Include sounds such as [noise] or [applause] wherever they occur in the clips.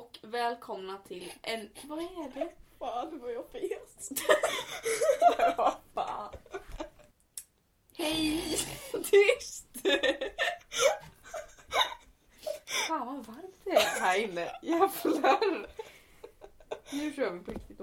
och välkomna till en... Vad är det? Fan vad jag fes. [laughs] Vad fan? Hej! Tyst! Fan vad varmt det är här inne. Jävlar! Nu kör vi på riktigt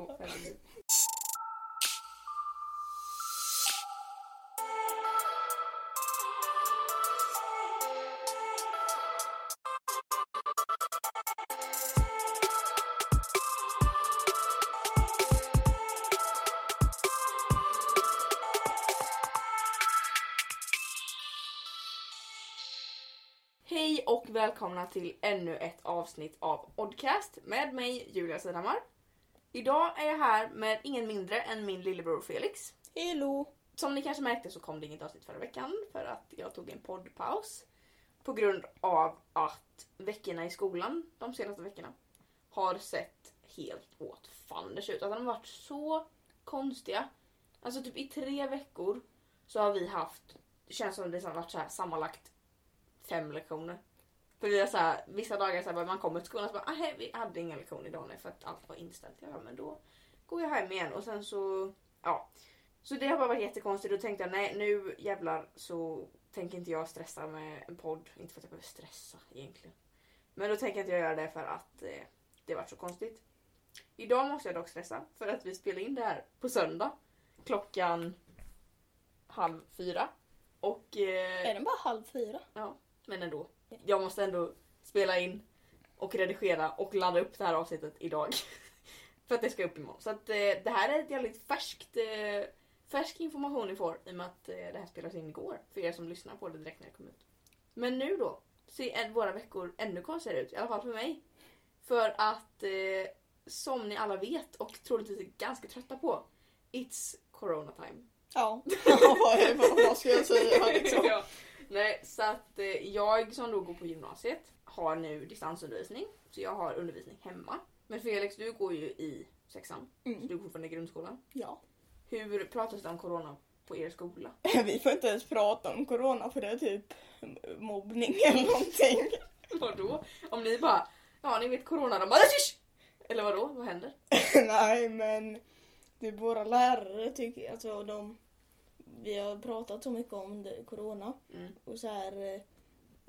Hej och välkomna till ännu ett avsnitt av Oddcast med mig Julia Sidhammar. Idag är jag här med ingen mindre än min lillebror Felix. Hello. Som ni kanske märkte så kom det inget avsnitt förra veckan för att jag tog en poddpaus. På grund av att veckorna i skolan de senaste veckorna har sett helt åt fanders ut. Att de har varit så konstiga. Alltså typ i tre veckor så har vi haft, det känns som det har varit så här sammanlagt fem lektioner. För vi har så här, vissa dagar så här, man kommer till skolan och så bara, "Ahä, vi hade ingen lektion idag nej, för att allt var inställt. Ja men då går jag hem igen och sen så, ja. Så det har bara varit jättekonstigt då tänkte jag nej nu jävlar så tänker inte jag stressa med en podd. Inte för att jag behöver stressa egentligen. Men då tänker inte jag göra det för att eh, det varit så konstigt. Idag måste jag dock stressa för att vi spelar in det här på söndag. Klockan halv fyra. Och... Eh, Är den bara halv fyra? Men ändå. Jag måste ändå spela in och redigera och ladda upp det här avsnittet idag. [laughs] För att det ska upp imorgon. Så att eh, det här är ett jävligt färskt, eh, färsk information ni får i och med att eh, det här spelas in igår. För er som lyssnar på det direkt när det kommer ut. Men nu då ser våra veckor ännu konstigare ut. I alla fall för mig. För att eh, som ni alla vet och troligtvis är ganska trötta på. It's corona time. Ja. [laughs] vad, vad ska jag säga [laughs] liksom? ja. Nej, så att eh, jag som då går på gymnasiet har nu distansundervisning. Så jag har undervisning hemma. Men Felix, du går ju i sexan. Så Mm. du går fortfarande i grundskolan. Ja. Hur pratas det om corona på er skola? [laughs] Vi får inte ens prata om corona för det är typ mobbning eller någonting. [laughs] Vadå? Om ni bara, ja ni vet corona, de bara Shush! Eller vadå? Vad händer? [laughs] Nej men det är våra lärare tycker alltså de vi har pratat så mycket om det, corona Mm. och så här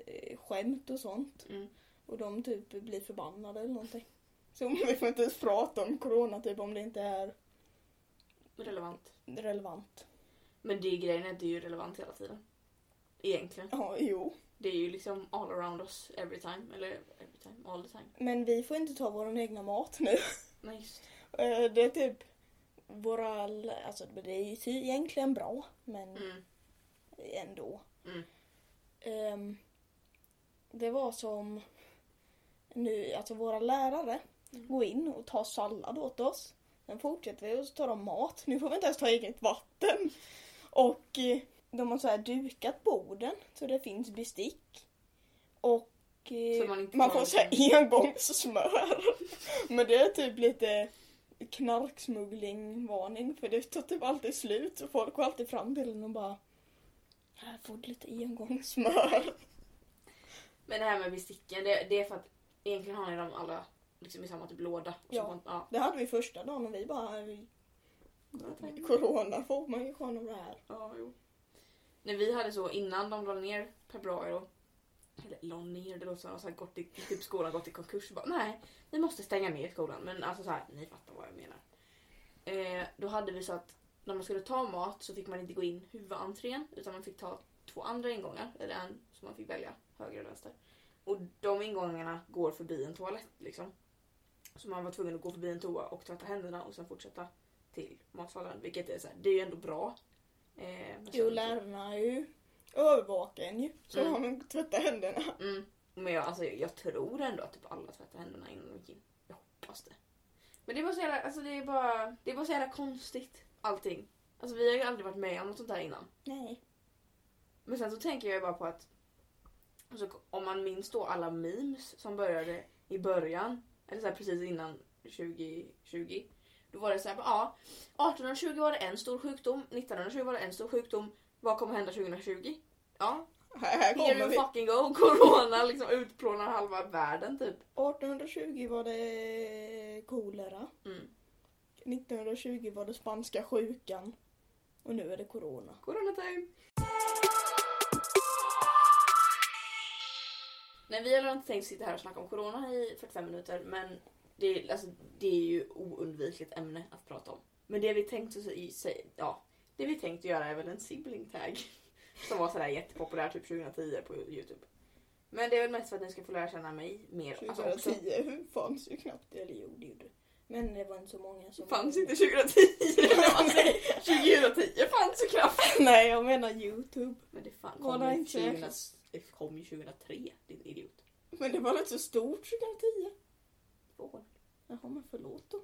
eh, skämt och sånt. Mm. Och de typ blir förbannade eller någonting. Så vi får inte ens prata om corona typ om det inte är Relevant. relevant. Men det är grejen är att det är ju relevant hela tiden. Egentligen. Ja, jo. Det är ju liksom all around us every time. Eller every time, all the time. Men vi får inte ta vår egna mat nu. Nej just Eh, Det är typ våra, alltså det är ju egentligen bra men mm. ändå. Mm. Ehm, det var som nu, alltså våra lärare Mm. går in och tar sallad åt oss. Sen fortsätter vi och så tar de mat. Nu får vi inte ens ta eget vatten. Och eh, de har så här dukat borden så det finns bestick. Och eh, man man får så här engångssmör. [laughs] Men det är typ lite knarksmugglingvarning för det tar typ alltid slut så folk går alltid fram till en och bara här får du lite engångssmör. Men det här med besticken, det, det är för att egentligen har ni dem alla liksom i samma typ låda. Ja. man- ja. Det hade vi första dagen och vi bara Ja, Corona får man ju ha det här. Ja, jo. När vi hade så innan de la ner februari då. Eller la ner, det låter som att gått i, typ skolan gått i konkurs. Bara, nej, vi måste stänga ner skolan. Men alltså så här, ni fattar vad jag menar. Eh, då hade vi så att när man skulle ta mat så fick man inte gå in huvudentrén utan man fick ta två andra ingångar. Eller en som man fick välja, höger och vänster. Och de ingångarna går förbi en toalett liksom. Så man var tvungen att gå förbi en toa och tvätta händerna och sen fortsätta till matsalen. Vilket är så här, det är ju ändå bra. Eh, Jo, lärarna är ju övervakar en ju. Så Mm. har man tvättat händerna. Mm. Men jag, alltså, jag tror ändå att typ alla tvättade händerna innan de gick in. Jag hoppas det. Men det var så jävla, alltså det är bara, det var så jävla konstigt allting. Alltså vi har ju aldrig varit med om något sånt här innan. Nej. Men sen så tänker jag ju bara på att alltså, om man minns då alla memes som började i början, eller så här precis innan 2020. Då var det så här, bara, ja, 1820 var det en stor sjukdom, 1920 var det en stor sjukdom. Vad kommer hända 2020? Ja, Här, här Here kommer you vi. fucking go! [laughs] Corona liksom utplånar halva världen typ. 1820 var det kolera. Mm. 1920 var det spanska sjukan. Och nu är det corona. Corona time! Nej, vi har inte tänkt sitta här och snacka om corona i 45 minuter men det är, alltså, det är ju oundvikligt ämne att prata om. Men det vi tänkt att i- säga, ja, det vi tänkt att göra är väl en sibling tag. [laughs] Som var sådär jättepopulär typ 2010 på Youtube. Men det är väl mest för att ni ska få lära känna mig mer. Alltså också, 2010 fanns ju knappt. Eller jo, det gjorde det. Men det var inte så många som... fanns inte 2010 när [laughs] man säger 2010 fanns ju knappt. [laughs] Nej, jag menar Youtube. Men det fan kom, det ju inte 2000, säkert? det kom ju 2003 din idiot. Men det var inte så stort 2010. Två år. Jaha, men förlåt då.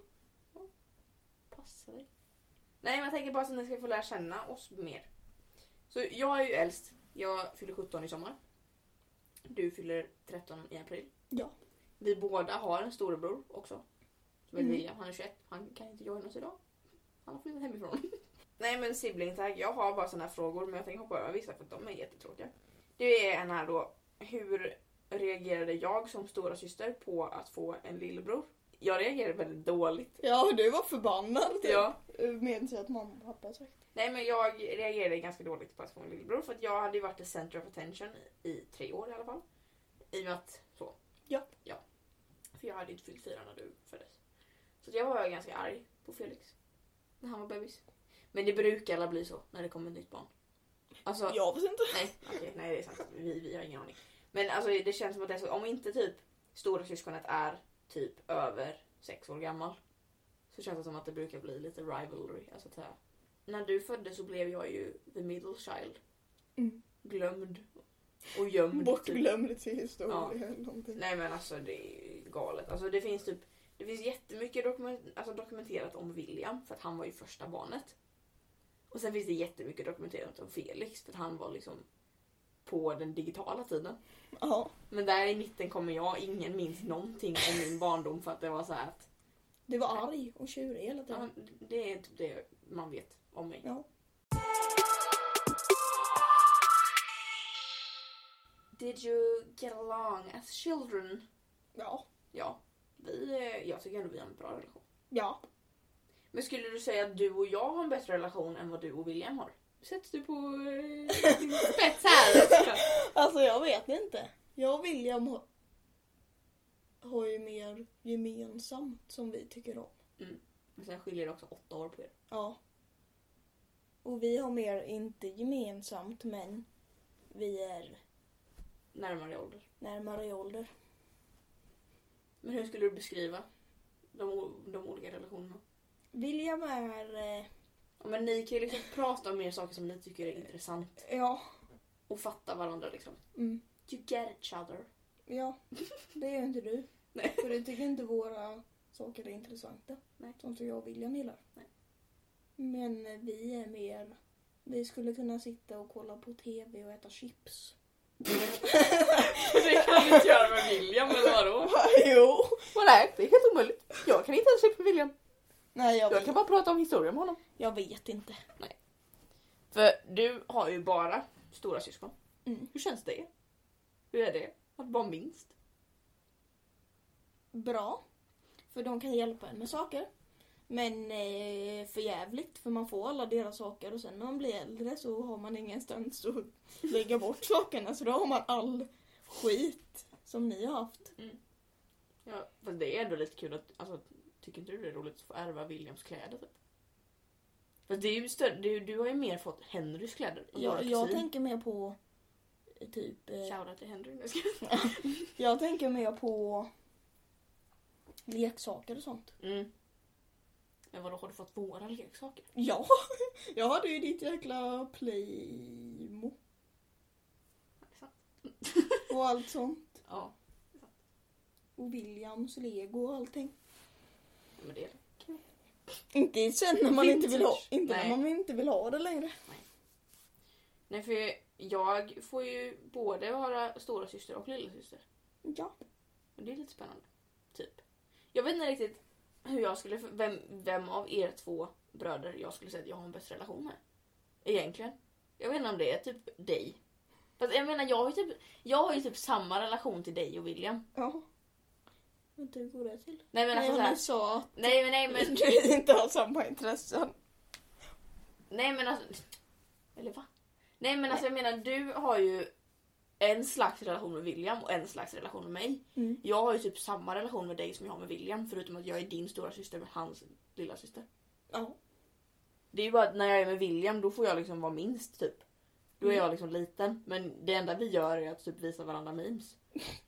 Passa dig. Nej, men jag tänker bara så att ni ska få lära känna oss mer. Så jag är ju äldst. Jag fyller 17 i sommar. Du fyller 13 i april. Ja. Vi båda har en storebror också. Som heter Mm. William. Han är 21. Han kan inte joina oss idag. Han har flyttat hemifrån. [laughs] Nej men sibling tag. Jag har bara såna här frågor men jag tänker hoppa över vissa för att de är jättetråkiga. Det är en här då. Hur reagerade jag som stora syster på att få en lillebror? Jag reagerade väldigt dåligt. Ja, du var förbannad. typ. Ja. Medan att mamma och pappa sagt. Nej men jag reagerade ganska dåligt på att få en lillebror för att jag hade ju varit the center of attention i, i tre år i alla fall. I och med att så. Ja. Ja. För jag hade inte fyllt fyra när du föddes. Så jag var ganska arg på Felix. När han var bebis. Men det brukar alla bli så när det kommer ett nytt barn. Alltså, Jag vet inte. nej, okej, nej det är sant. Vi, vi har ingen aning. Men alltså det känns som att det är så, om inte typ stora syskonet är typ över sex år gammal. Så känns det som att det brukar bli lite rivalry. Alltså att, här, när du föddes så blev jag ju the middle child. Mm. Glömd. Och gömd. typ. Bortglömd till historia Ja. någonting. Nej men alltså det är galet. Alltså det finns typ det finns jättemycket dokument, alltså dokumenterat om William för att han var ju första barnet. Och sen finns det jättemycket dokumenterat om Felix för att han var liksom på den digitala tiden. Ja. Men där i mitten kommer jag, ingen minns någonting om min barndom för att det var så här att Du var arg och tjurig hela ja, tiden. men det är typ det man vet om mig. Ja. Did you get along as children? Ja. Ja, vi, eh, jag tycker ändå vi har en bra relation. Ja. Men skulle du säga att du och jag har en bättre relation än vad du och William har? Sätts du på eh, din spets här? [laughs] Alltså jag vet inte. Jag och William har, har ju mer gemensamt som vi tycker om. Men sen skiljer det också åtta år på er. Ja. Och vi har mer, inte gemensamt, men vi är Närmare i ålder. närmare i ålder. Men hur skulle du beskriva de, o- de olika relationerna? William är, eh, men ni kan ju liksom prata om mer saker som ni tycker är intressant. ja, Och fatta varandra liksom. mm, You get each other. ja, det är inte du. Nej. För du tycker inte våra saker är intressanta. Nej. Som jag och William gillar. Nej. Men vi är mer, vi skulle kunna sitta och kolla på TV och äta chips. det kan du inte göra med William eller vadå? [laughs] jo! Men nej, det är helt omöjligt. Jag kan inte ens se på William. Nej, jag Jag kan bara prata om historia med honom. jag vet inte. För du har ju bara stora syskon. Mm. Hur känns det? Hur är det? Att vara minst? bra. För de kan hjälpa en med saker. Men eh, för jävligt för man får alla deras saker och sen när man blir äldre så har man ingenstans att lägga bort [laughs] sakerna. Så då har man all skit som ni har haft. Ja, fast det är ändå lite kul att, alltså, tycker inte du det är roligt att få ärva Williams kläder typ? Fast det är ju större, du, du har ju mer fått Henrys kläder. Jag, jag kusin. tänker mer på eh, typ... Eh, Shoutout till Henry nu ska jag- [laughs] jag tänker mer på leksaker och sånt. mm. Men vadå, har du fått våra leksaker? Ja, [laughs] jag hade ju ditt jäkla Playmo och allt sånt. Ja, Och Williams Lego och allting. Men det är kul. Inte sen när man inte vill ha, inte när Nej. man inte vill ha det längre. Nej för jag får ju både vara stora syster och lillasyster. Ja. Och det är lite spännande. Typ. Jag vet inte riktigt hur jag skulle, vem, vem av er två bröder jag skulle säga att jag har en bäst relation med. Egentligen. Jag vet inte om det är typ dig. Fast jag menar, jag har, ju typ, jag har ju typ samma relation till dig och William. Ja. Vänta, hur går det till? Nej men alltså Nej, såhär, sa att Nej men nej men, [laughs] du inte har samma intressen. nej men alltså. Eller va? Nej men alltså jag menar du har ju en slags relation med William och en slags relation med mig. Mm. Jag har ju typ samma relation med dig som jag har med William förutom att jag är din stora syster med hans lilla syster. Ja. Det är ju bara att när jag är med William då får jag liksom vara minst typ. Då är Mm. jag liksom liten. Men det enda vi gör är att typ visa varandra memes.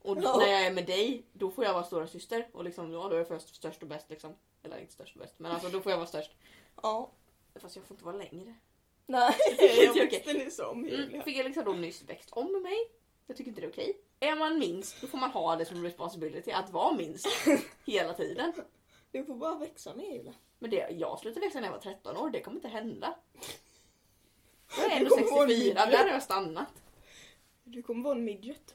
Och när jag är med dig då får jag vara stora syster och liksom ja, då är jag först störst och bäst liksom. Eller inte störst och bäst men alltså då får jag vara störst. Ja. Fast jag får inte vara längre. Nej, tycker jag jag visste ni som Mm, Julia. jag liksom då nyss växt om med mig. Jag tycker inte det är okej. Är man minst då får man ha det som responsibility att vara minst [laughs] hela tiden. Du får bara växa med Julia. Men det, jag slutade växa när jag var 13 år, det kommer inte hända. Jag är Du ändå kommer vara en 64, midget. där har jag stannat. Du kommer vara en midget.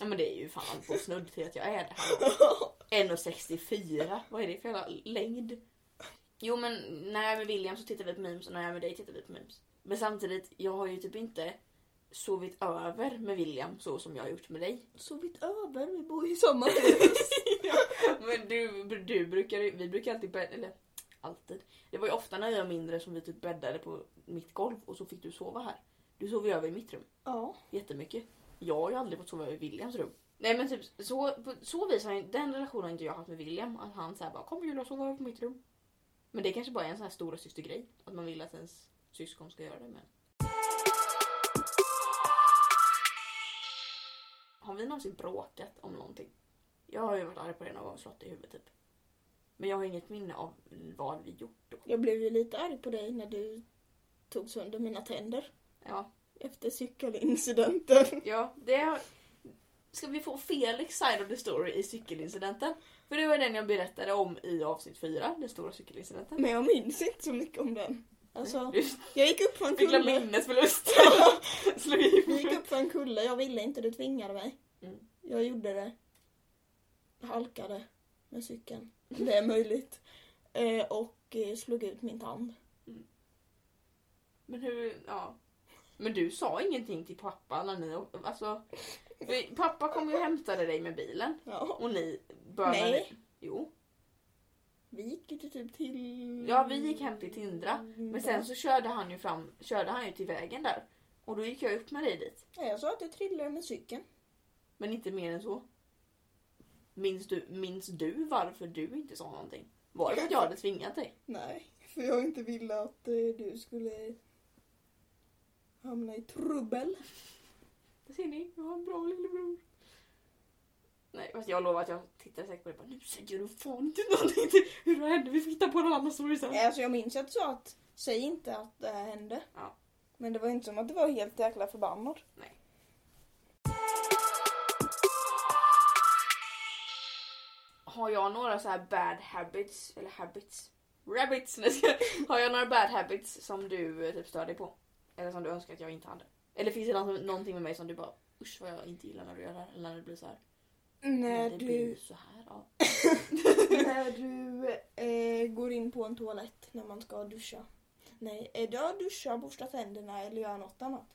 Ja men det är ju fan på snudd till att jag är det. Hallå. [laughs] 1,64. Vad är det för jävla längd? Jo men när jag är med William så tittar vi på memes och när jag är med dig tittar vi på memes. Men samtidigt, jag har ju typ inte sovit över med William så som jag har gjort med dig. Sovit över, vi bor i samma hus. [laughs] Men du, du brukar ju- vi brukar alltid eller alltid. Det var ju ofta när jag var mindre som vi typ bäddade på mitt golv och så fick du sova här. Du sov ju över i mitt rum. ja. Jättemycket. Jag har ju aldrig fått sova över i Williams rum. Nej men typ så, på så vis har jag, den relationen har inte jag haft med William. Att han säger bara kom Julia sova över på mitt rum. Men det kanske bara är en sån här stora systergrej Att man vill att ens syskon ska göra det med. Har vi någonsin bråkat om någonting? Jag har ju varit arg på det någon gång och slått i huvudet typ. Men jag har inget minne av vad vi gjort då. Jag blev ju lite arg på dig när du tog sönder mina tänder. Ja, Efter cykelincidenten. Ja, det... Ska vi få Felix side of the story i cykelincidenten? För det var den jag berättade om i avsnitt 4, den stora cykelincidenten. Men jag minns inte så mycket om den. Alltså, Du jag gick upp för en fick kulle. minnesförlust. [laughs] [laughs] Slog i. Vi gick upp för en kulle, jag ville inte, du tvingade mig. Mm. Jag gjorde det. Halkade med cykeln. Det är möjligt. Eh, och eh, slog ut min tand. Men hur, ja. Men du sa ingenting till pappa när ni, alltså. för Pappa kom ju och hämtade dig med bilen. Ja. Och ni började... Nej. Jo. Vi gick ju typ till... Ja, vi gick hem till Tindra. Men sen så körde han ju fram, körde han ju till vägen där. Och då gick jag upp med dig dit. Ja, jag sa att jag trillade med cykeln. Men inte mer än så. Minns du, minns du varför du inte sa någonting? Var det för att jag hade tvingat dig? Nej, för jag inte ville att eh, du skulle hamna i trubbel. Det ser ni, jag har en bra lillebror. Nej, fast jag lovar att jag tittade säkert på det och bara, nu säger du fan inte någonting till hur det hände, vi får hitta på en annan story sen. Alltså jag minns att du sa att säg inte att det här hände. Ja. Men det var inte som att det var helt jäkla förbannad. Nej. Har jag några så här bad habits, eller habits, rabbits, [laughs] har jag några bad habits som du eh, typ stör dig på? Eller som du önskar att jag inte hade? Eller finns det någon- någonting med mig som du bara, usch vad jag inte gillar när du gör det här, eller när det blir så här? När det blir du, så här, ja. [laughs] när du eh, går in på en toalett när man ska duscha. Nej, är det att duscha, borsta tänderna eller göra något annat?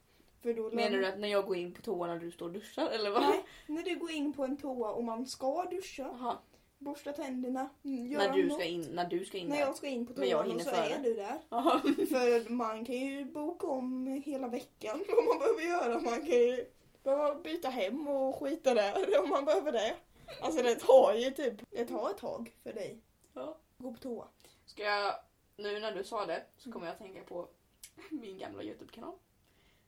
För då Menar du att när jag går in på toa när du står och duschar, eller vad? Nej, när du går in på en toa och man ska duscha, Jaha, borsta tänderna, mm, när du något. ska in, när du ska in När där. jag ska in på hinner så före. är du där. [laughs] För man kan ju boka om hela veckan [laughs] vad man behöver göra. Man kan ju behöva byta hem och skita där [laughs] om man behöver det. Alltså det tar ju typ, det tar ett tag för dig. Ja. Gå på toa. Ska jag, nu när du sa det så kommer jag att tänka på min gamla Youtube-kanal.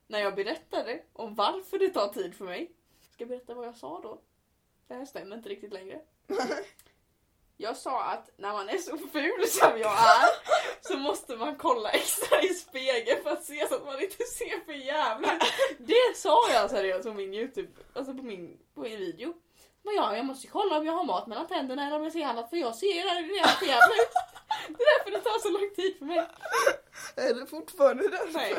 När jag berättade om varför det tar tid för mig. Ska jag berätta vad jag sa då? Det här stämmer inte riktigt längre. Jag sa att när man är så ful som jag är så måste man kolla extra i spegeln för att se så att man inte ser för jävla. Det sa jag seriöst på min Youtube, alltså på min, på min video. Men ja, jag måste kolla om jag har mat mellan tänderna eller om jag ser annat för jag ser redan för jävla ut. Det är därför det tar så lång tid för mig. Är det fortfarande där? Nej.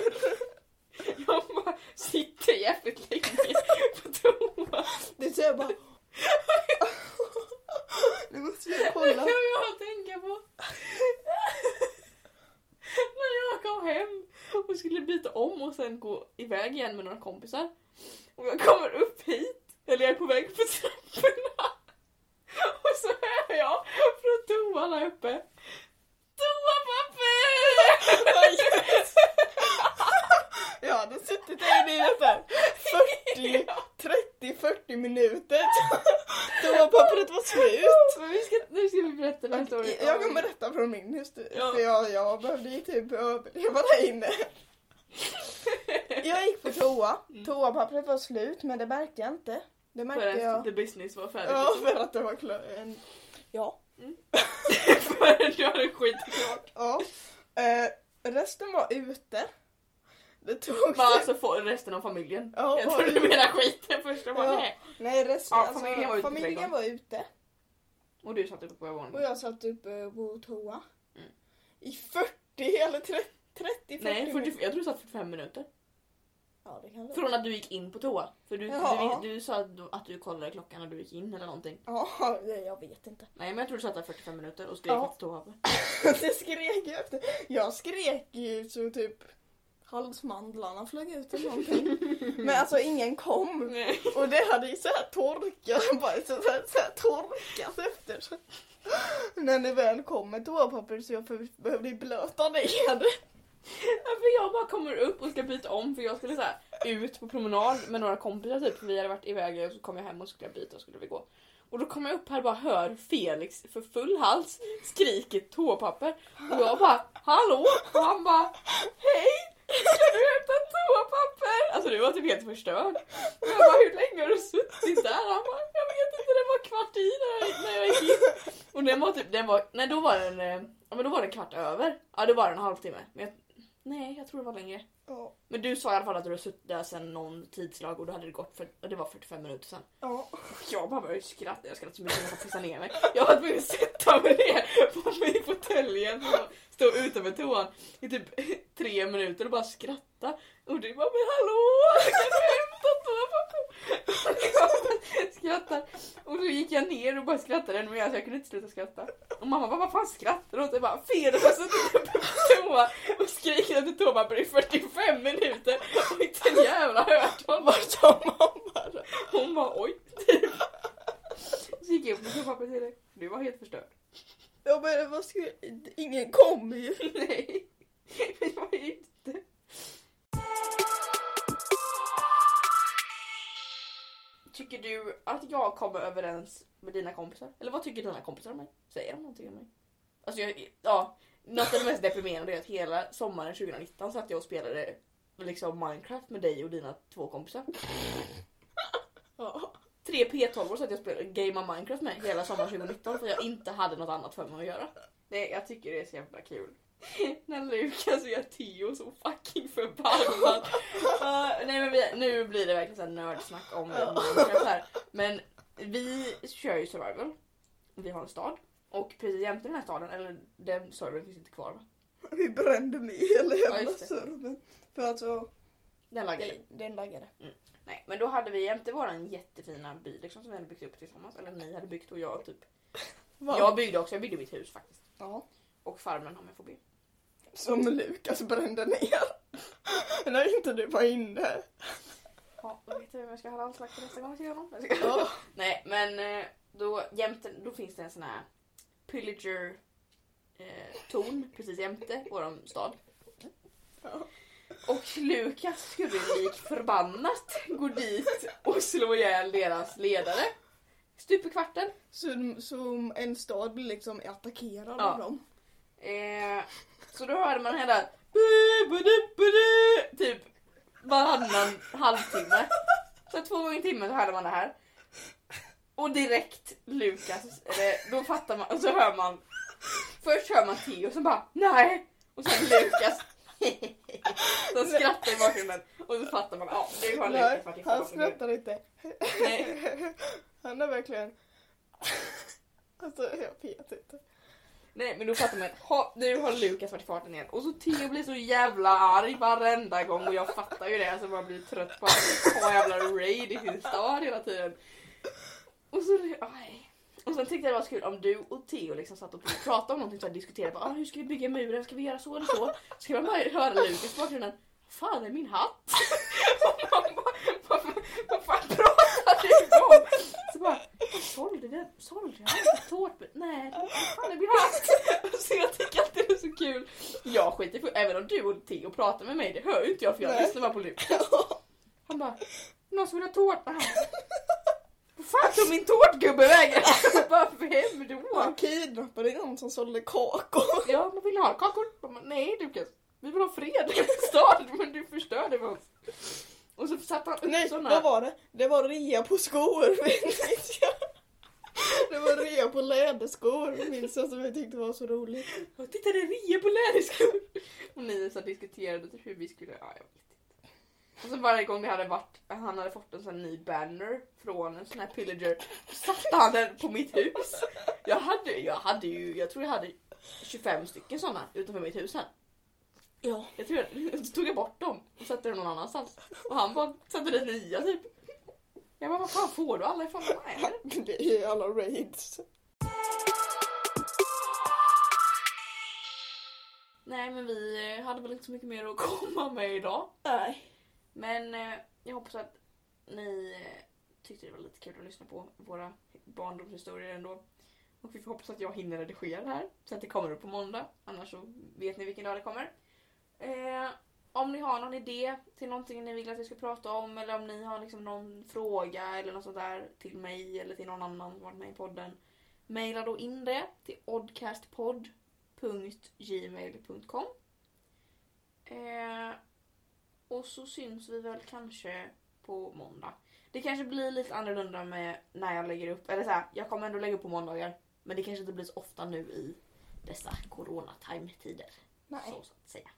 Jag bara sitter jävligt länge på toa. Det ser jag bara... [laughs] Måste jag Det kolla. kan jag tänka på. När jag kom hem och skulle byta om och sen gå iväg igen med några kompisar. Och jag kommer upp hit, eller jag är på väg på trapporna. Och så hör jag från toan här uppe. Toapapper! Jag hade suttit där inne i nästan 40, 30-40 minuter. Toapappret var slut. Men vi ska, nu ska vi berätta den här storyn. Jag kan berätta historia. Ja. För jag, jag behövde ju typ överleva där inne. Jag gick på toa. Mm. Toapappret var slut men det märkte jag inte. Det För märkte att jag. the business var färdig. Ja, för att det var klart. Ja. [laughs] För du hade skitit klart. ja. Eh, resten var ute. Det tog... Men alltså får resten av familjen. Ja, jag trodde du menade skiten först. Jag bara, Ja. nej. Nej, resten, Ja, alltså, familjen var ute familjen var ute. Och du satt uppe på Och övervåningen. jag satt uppe på toa. I 40 eller 30, 30 40 Nej, 40, minuter. jag tror du satt 45 minuter. Ja, det kan det Från att du gick in på toa. För du, Ja. du, du sa att du, att du kollade klockan när du gick in eller någonting. Ja, jag vet inte. Nej men jag tror du satt där 45 minuter och skrek Ja. efter toapapper. [laughs] Det skrek jag efter. Jag skrek ju så typ halsmandlarna flög ut eller någonting. Men alltså ingen kom. Nej. Och det hade ju så här torkat, bara så här, så här torkat efter. Så. När ni väl kom med toapapper så jag för- behövde blöta ner. Ja, alltså, för jag bara kommer upp och ska byta om för jag skulle så här, ut på promenad med några kompisar typ. För vi hade varit iväg och så kom jag hem och skulle byta och skulle vi gå. Och då kommer jag upp här och bara hör Felix för full hals skriker toapapper. Och jag bara hallå? Och han bara hej! Kan du hämta toapapper? Alltså du var typ helt förstörd. Jag bara hur länge har du suttit där? Han bara jag vet inte det var kvart i när jag, gick in. Och den var typ, den var, nej då var den, eh, ja men då var den kvart över. Ja det var en halvtimme. Men jag, nej jag tror det var längre. Ja. Men du sa i alla fall att du hade suttit där sen någon tidslag och då hade det gått för, och det var 45 minuter sen. Ja. Jag bara började skratta, jag skrattade så mycket att jag pissade ner mig. Jag var tvungen att sätta mig ner på mig i fåtöljen och stå utanför toan i typ tre minuter och bara skratta. Och du bara men hallå! Kan du hämta toapapper? Jag bara skrattar. Och så gick jag ner och bara skrattade ännu mer så jag kunde inte sluta skratta. Och mamma bara vad fan skrattar du åt? Jag bara fel har suttit på toa och skrikit efter toapapper i 45 minuter och inte en jävla hört honom. Vad sa mamma då? Hon bara oj. Typ. Så gick jag upp med toapapper till dig. Du var helt förstörd. Jag bara, vad ska jag... Ingen kom ju. Nej. Vi var ute. Tycker du att jag kommer överens med dina kompisar? Eller vad tycker dina kompisar om mig? Säger de någonting om mig? Alltså jag, ja, något av det mest deprimerande är att hela sommaren 2019 satt jag och spelade liksom Minecraft med dig och dina två kompisar. [laughs] Ja. Tre P12 satt jag och spelade Game of Minecraft med hela sommaren 2019 för jag inte hade något annat för mig att göra. Det, jag tycker det är så jävla kul. [laughs] När Lukas gör Theo så fucking förbannad. [laughs] Uh, nej men vi, nu blir det verkligen så här nördsnack om Minecraft här. Men vi kör ju survival. Vi har en stad. Och precis jämte den här staden, eller den servern finns inte kvar va? Vi brände ner hela Ja, jävla det. servern. För alltså, Den laggade. den, den laggade. Nej men då hade vi jämte våran jättefina by liksom som vi hade byggt upp tillsammans. Eller ni hade byggt och jag typ. Va? Jag byggde också, jag byggde mitt hus faktiskt. Ja. Och farmen har med fobi. Som Lukas brände ner. [laughs] När inte du var inne. Ja, då vet jag vem jag ska ha landslakt till nästa gång jag ser honom. Jag ska- Ja. [laughs] Nej men eh, då, jämte, då finns det en sån här pillager eh, precis jämte våran stad. Och Lukas skulle lik förbannat gå dit och slå ihjäl deras ledare. Stup i kvarten. Så, så en stad blir liksom attackerad Ja. av dem. Eh, så då hörde man hela typ varannan halvtimme. Så två gånger i timmen så hörde man det här. Och direkt Lukas, eller, då fattar man, och så hör man Först hör man Theo som bara nej och sen Lukas som skrattar i bakgrunden och så fattar man ja nu har Nej, Lukas varit han skrattar inte. Nej. Han är verkligen... Alltså jag vet inte. Nej men då fattar man att ha, nu har Lukas varit i farten igen och så Theo blir så jävla arg varenda gång och jag fattar ju det alltså man blir trött på att ha jävla raid i sin stad hela tiden. Och så, aj. Och sen tyckte jag det var så kul om du och Theo liksom satt och pratade om någonting och diskuterade bara, ah, hur ska vi bygga muren, ska vi göra så eller så? Så ska man bara höra Lukas i bakgrunden, fan är min hatt? Och man bara, varför, sålde jag en tårtbit. Nej, vad fan är min hatt? Så jag tycker att det är så kul. Jag skiter för även om du och Theo pratar med mig, det hör ju inte jag för jag Nej. lyssnar bara på Lukas. [laughs] Han bara, någon som vill ha tårta här. Vad fan tog min tårtgubbe vägen? [laughs] Jag vem då? Han kidnappade någon som sålde kakor. [laughs] Ja, man vill ha kakor. Bara, Nej Lukas, vi vill ha fred i staden men du förstörde för oss. Och så satte han upp Nej, såna vad var det? Det var rea på skor. Rea på läderskor minns jag som jag tyckte var så roligt. Och titta det är rea på läderskor! Och ni så diskuterade typ hur vi skulle, ja jag vet inte. Och så varje gång det hade varit, han hade fått en sån ny banner från en sån här pillager, satte han den på mitt hus. Jag hade, jag hade ju, jag tror jag hade 25 stycken såna utanför mitt hus här. Ja. Jag tror jag, så tog jag bort dem och satte dem någon annanstans. Och han bara satte dit nya typ. Jag bara, vad fan får du alla ifrån? Nej. [laughs] Det är ju alla raids. Nej men vi eh, hade väl inte så mycket mer att [laughs] komma med idag. Nej. Men eh, jag hoppas att ni eh, tyckte det var lite kul att lyssna på våra barndomshistorier ändå. Och vi får hoppas att jag hinner redigera det här så att det kommer upp på måndag. Annars så vet ni vilken dag det kommer. Eh, om ni har någon idé till någonting ni vill att vi ska prata om eller om ni har liksom någon fråga eller något sånt där till mig eller till någon annan som varit med i podden. Maila då in det till oddcastpodd.gmail.com eh, Och så syns vi väl kanske på måndag. Det kanske blir lite annorlunda med när jag lägger upp, eller så här, jag kommer ändå lägga upp på måndagar. Men det kanske inte blir så ofta nu i dessa corona-time-tider. Så, så att säga.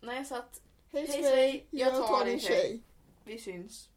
Nej, så att Hej Hej, svej, jag tar din tjej. vi syns.